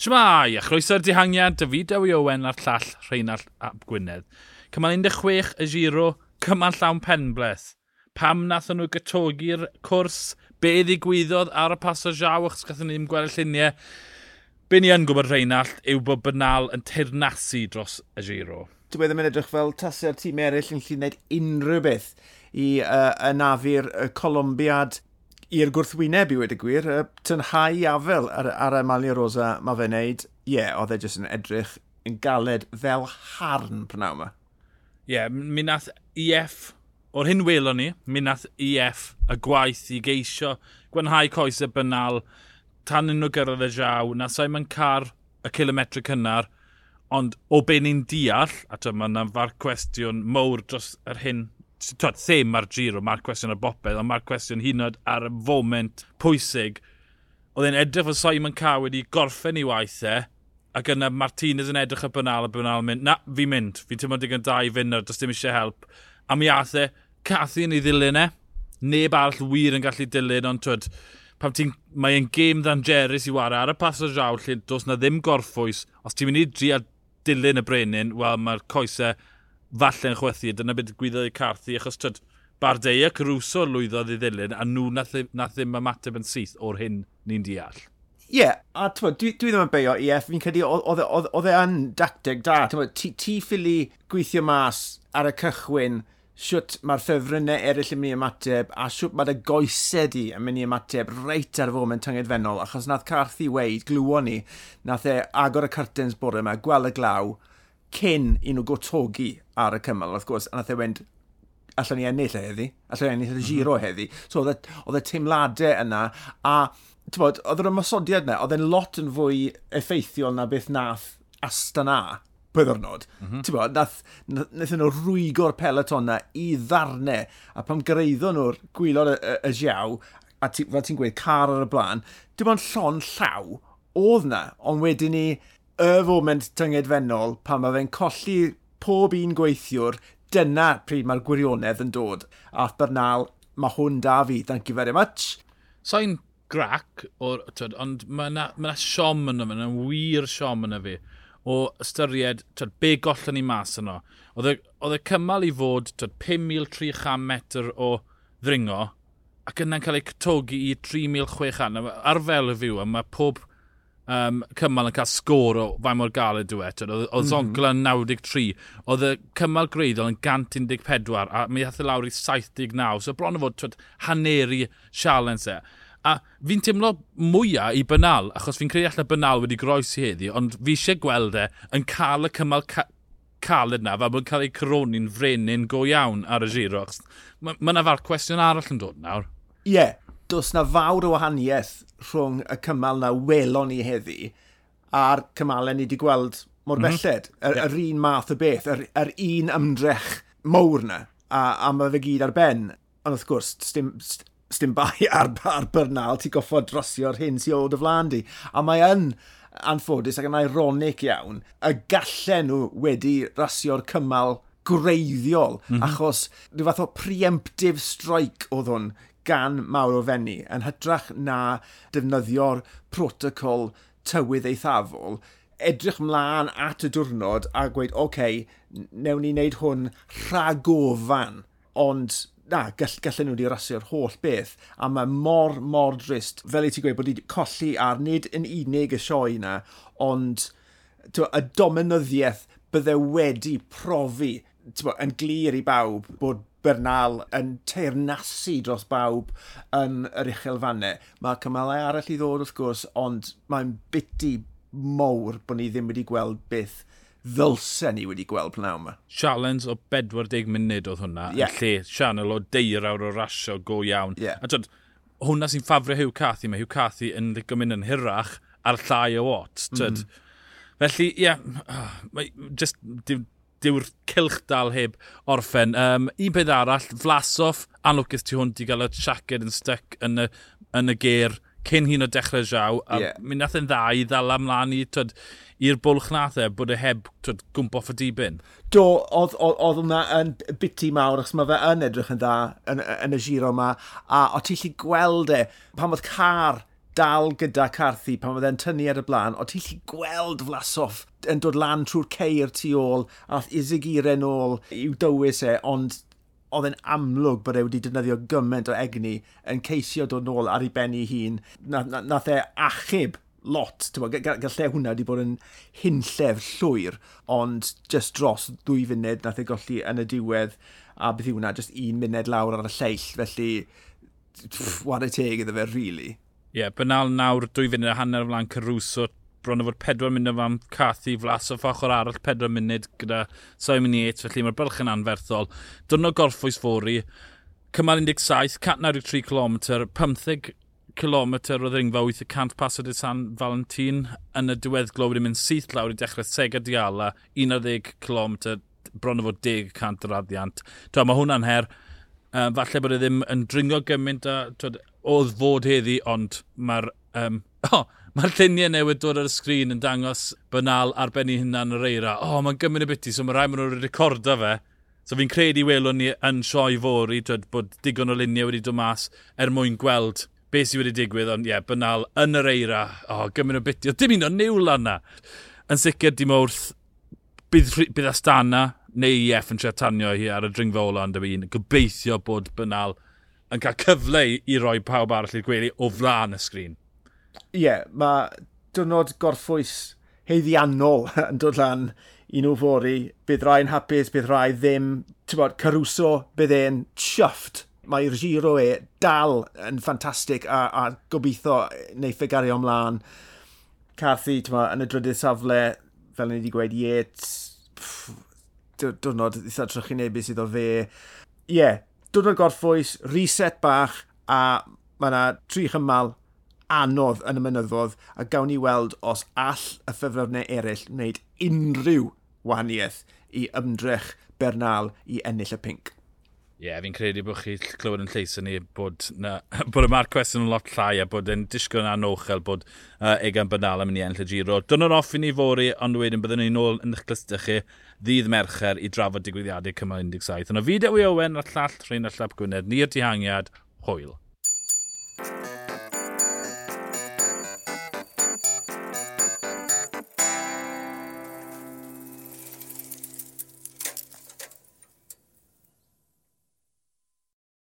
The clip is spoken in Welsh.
Shmai, a chroeso'r dihangiad, David Ewy Owen a'r llall Rheinald Ap Gwynedd. Cymal 16 y giro, cymal llawn penbleth. Pam nath nhw gytogi'r cwrs, be ddigwyddodd ar y pas o jaw, achos gathen ni ddim gweld y lluniau. Be ni yn gwybod Rheinald yw bod bynal yn teirnasu dros y giro. Dwi ddim yn edrych fel tasau'r tîm eraill yn llun wneud unrhyw beth i uh, anafu'r uh, colombiad i'r gwrthwyneb i wedi gwir, y tynhau afel ar, ar Amalia Rosa mae fe'n neud, ie, yeah, oedd e jyst yn edrych yn galed fel harn prynaw yma. Ie, yeah, mi nath EF, o'r hyn welon ni, mi nath EF y gwaith i geisio gwenhau coesau banal tan yn nhw gyrraedd y jaw, na sa'i ma'n car y kilometr cynnar, ond o be ni'n deall, a dyma yna far cwestiwn mowr dros yr hyn twyd, ddim ar giro, mae'r cwestiwn ar bopeth, ond mae'r cwestiwn hyn oed ar y foment pwysig. Oedd e'n edrych o Simon Cow wedi gorffen i waithau, e, ac yna Martinez yn edrych y bynal, y bynal yn mynd, na, fi mynd, fi'n tymod digon da i fynd, does dim eisiau help. A mi ath e, cathu yn ei ddilyn e, neb arall wir yn gallu dilyn, ond twyd, pam ti'n, mae e'n gêm ddangerus i wario ar y pas o draw lle dos na ddim gorffwys, os ti'n mynd i dri a dilyn y brenin, wel mae'r coesau falle'n chwethu, dyna beth gwyddoedd Carthy, achos tyd, Bardeia Caruso lwyddodd i ddilyn, a nhw nath, nath ddim ymateb yn syth o'r hyn ni'n deall. Ie, yeah, a dwi, dwi ddim yn beio i eff, fi'n credu e, oedd e yn dacteg da. Ti, ti ffili gweithio mas ar y cychwyn siwt mae'r ffefrynnau eraill yn mynd i ymateb a siwt mae'r goesau di yn mynd i ymateb reit ar fo mewn tyngedfennol achos nath Carthy weid, glwon ni, nath e agor y curtains bore yma, gweld y glaw, cyn i nhw gotogi ar y cymal, wrth gwrs, a nath e wend, allan ni ennill e heddi, allan ni ennill y mhm. giro mm -hmm. heddi. So oedd e, y e teimladau yna, a bod, oedd yr ymwysodiad yna, oedd e'n lot yn fwy effeithiol na beth nath Astana pwyddornod. Mm -hmm. Bod, nath, nath nhw rwygo'r peleton na i ddarnau, a pam greiddo nhw'r gwylod y, y, y giaw, a ti, fel ti'n gweud, car ar y blaen, dim ond llon llaw oedd na, ond wedyn ni, y foment tyngedfennol pan mae fe'n colli pob un gweithiwr, dyna pryd mae'r gwirionedd yn dod. A Bernal, mae hwn da fi, thank you very much. Sa'n grac, or, tyd, ond mae yna ma siom yna fi, yna wir siom yna fi, o ystyried tyd, be gollon ni mas yno. Oedd y cymal i fod 5,300 metr o ddringo, ac yna'n cael ei cytogi i 3,600. Arfel y fyw, mae pob um, cymal yn cael sgôr o fai mor galed yw eto. Oedd mm Zoncla yn 93. Oedd y cymal greiddol yn 114 a mi hath e lawr i 79. So bron o fod twyd, haneri sialen se. A fi'n teimlo mwyaf i Bynal, achos fi'n credu allai Bynal wedi groesi heddi, ond fi eisiau gweld e yn cael y cymal ca caled na, fel bod yn cael ei croni'n frenin go iawn ar y giro. Mae yna ma farc cwestiwn arall yn dod nawr. Ie, yeah, does na fawr o wahaniaeth rhwng y cymal na welon ni heddi a'r cymalau ni wedi gweld mor mm -hmm. belled. Yr, yeah. yr un math o beth, yr, yr un ymdrech mawr na, a, a mae fe gyd ar ben. Ond wrth gwrs, stym, stym bai ar, ar byrnal, ti goffod drosio'r hyn sy'n oed y flan di. A mae yn anffodus ac yn ironic iawn, y gallen nhw wedi rasio'r cymal greiddiol, mm -hmm. achos rhyw fath o preemptive strike oedd hwn gan mawr o fenni yn hytrach na defnyddio'r protocol tywydd eithafol edrych mlaen at y diwrnod a gweud, oce, okay, newn ni wneud hwn rhagofan, ond na, gall, gallen nhw wedi rasio'r holl beth, a mae mor, mor drist, fel i ti gweud, bod wedi colli ar nid yn unig y sioe yna, ond twa, y domenyddiaeth bydde wedi profi twa, yn glir i bawb bod Bernal yn teirnasu dros bawb yn yr uchelfannau. Mae cymalau arall i ddod wrth gwrs, ond mae'n biti mowr bod ni ddim wedi gweld beth ddylsen ni wedi gweld pnaw yma. Challenge o 40 munud oedd hwnna, yeah. yn lle sianel o deirawr o rasio go iawn. Yeah. A dod, hwnna sy'n ffafrio Hugh Cathy, mae Hugh Cathy yn mynd yn hirach ar llai o wat. Mm. Felly, ie, yeah, just dyw'r cilch dal heb orffen. Um, un peth arall, Flasoff, anlwcus tu hwnt i gael y siaced yn styc yn y, yn y ger cyn hyn o dechrau jaw, a yeah. mi nath yn dda i ddala ymlaen i'r bwlch nath e, bod e heb twyd, gwmp off y dibyn. Do, oedd hwnna yn biti mawr, achos mae fe yn edrych yn dda yn, yn y giro yma, a o ti'n lli gweld e, pan oedd car dal gyda Carthy pan oedd e'n tynnu ar y blaen, o ti'n lli gweld Flasoff yn dod lan trwy'r ceir tu ôl a isigire ôl i'w dywys e, ond oedd e'n amlwg bod e wedi defnyddio gymaint o egni yn ceisio dod nôl ar ei ben ei hun. Na, nath e achub lot, gallai hwnna wedi bod yn hunllef llwyr, ond just dros dwy funud nath e golli yn y diwedd, a beth yw hwnna, just un munud lawr ar y lleill, felly wad e teg iddo fe, really. Ie, yeah, bynal nawr, dwy funud a hanner o flaen Caruso, bron o fod pedwar munud o Cathy, flas o ffochr arall pedwar munud gyda Simon Yates, felly mae'r bylch yn anferthol. Dwrnod gorffwys fori, cymal 17, 193 km, 15 km o ddringfa 800 pasod i San Valentin yn y diweddglo wedi mynd syth lawr i dechrau Sega Diala, 11 km, bron o fod 10 cant yr addiant. Mae hwnna'n her, uh, falle bod e ddim yn dringo gymaint a twyd, oedd fod heddi, ond mae'r um, oh, mae lluniau newydd dod ar y sgrin yn dangos bynal ar ben ei yr eira. O, oh, mae'n gymryd y biti, so mae rai maen nhw'n recordo fe. So fi'n credu welwn ni yn sioi fori, dwed, bod digon o luniau wedi dod mas er mwyn gweld beth sydd wedi digwydd, ond ie, yeah, bynal yn yr eira, o, oh, gymryd o biti, o, dim un o niwl anna. Yn sicr, dim wrth, bydd, bydd Astana neu EF yn tretanio hi ar y dringfa ola yn dyfu un. Gobeithio bod banal yn cael cyfle i roi pawb arall i'r gwely o flaen y sgrin. Ie, yeah, mae dynod gorffwys heiddiannol yn dod lan i nhw fori. Bydd rhai'n hapus, bydd rhai ddim. Bod, Caruso, bydd e'n chyfft. Mae'r giro e dal yn ffantastig a, a gobeithio neu e gario ymlaen. Carthy, tybod, yn y drydydd safle, fel ni wedi gweud, Yates, diwrnod eitha trychinebus iddo fe. Ie, yeah, dod o'r gorffwys, reset bach, a mae yna tri chymal anodd yn y mynyddodd a gawn ni weld os all y ffefrynnau eraill wneud unrhyw wahaniaeth i ymdrech Bernal i ennill y pink. Ie, yeah, fi'n credu bod chi clywed yn lleis ni bod, na, bod y mar cwestiwn yn lot llai a bod e'n disgwyl yn anochel bod uh, Egan Bernal yn mynd i enll y giro. Dyna'n off i ni fori, ond wedyn byddwn ni'n ôl yn eich glystau chi ddydd mercher i drafod digwyddiadau cymal 17. Yna fideo i Owen a'r llall Rhain a Llap Gwynedd, ni'r dihangiad, hwyl.